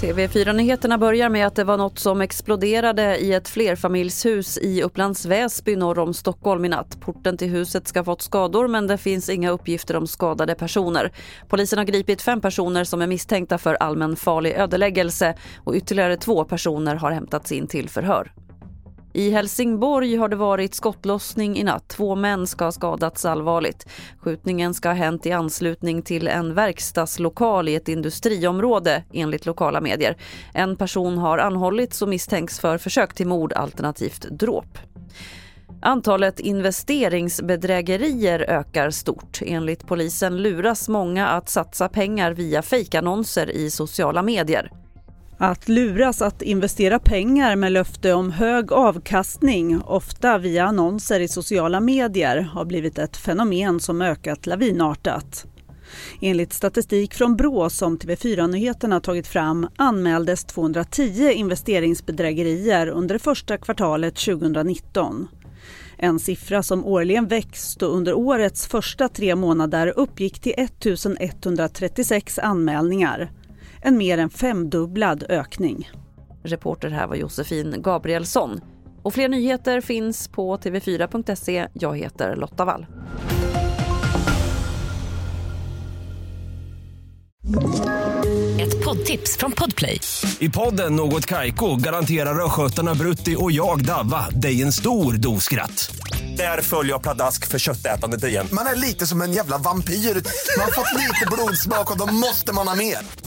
TV4-nyheterna börjar med att det var något som exploderade i ett flerfamiljshus i Upplands Väsby norr om Stockholm i natt. Porten till huset ska ha fått skador men det finns inga uppgifter om skadade personer. Polisen har gripit fem personer som är misstänkta för allmän farlig ödeläggelse och ytterligare två personer har hämtats in till förhör. I Helsingborg har det varit skottlossning i natt. Två män ska ha skadats allvarligt. Skjutningen ska ha hänt i anslutning till en verkstadslokal i ett industriområde enligt lokala medier. En person har anhållits och misstänks för försök till mord alternativt dråp. Antalet investeringsbedrägerier ökar stort. Enligt polisen luras många att satsa pengar via fejkannonser i sociala medier. Att luras att investera pengar med löfte om hög avkastning, ofta via annonser i sociala medier, har blivit ett fenomen som ökat lavinartat. Enligt statistik från Brå som TV4-nyheterna tagit fram anmäldes 210 investeringsbedrägerier under det första kvartalet 2019. En siffra som årligen växt och under årets första tre månader uppgick till 1 136 anmälningar en mer än femdubblad ökning. Reporter här var Josefin Gabrielsson. Och fler nyheter finns på tv4.se. Jag heter Lotta Wall. Ett poddtips från Podplay. I podden Något Kaiko garanterar östgötarna Brutti och jag, Davva, dig en stor dos skratt. Där följer jag pladask för köttätandet igen. Man är lite som en jävla vampyr. Man har fått lite blodsmak och då måste man ha mer.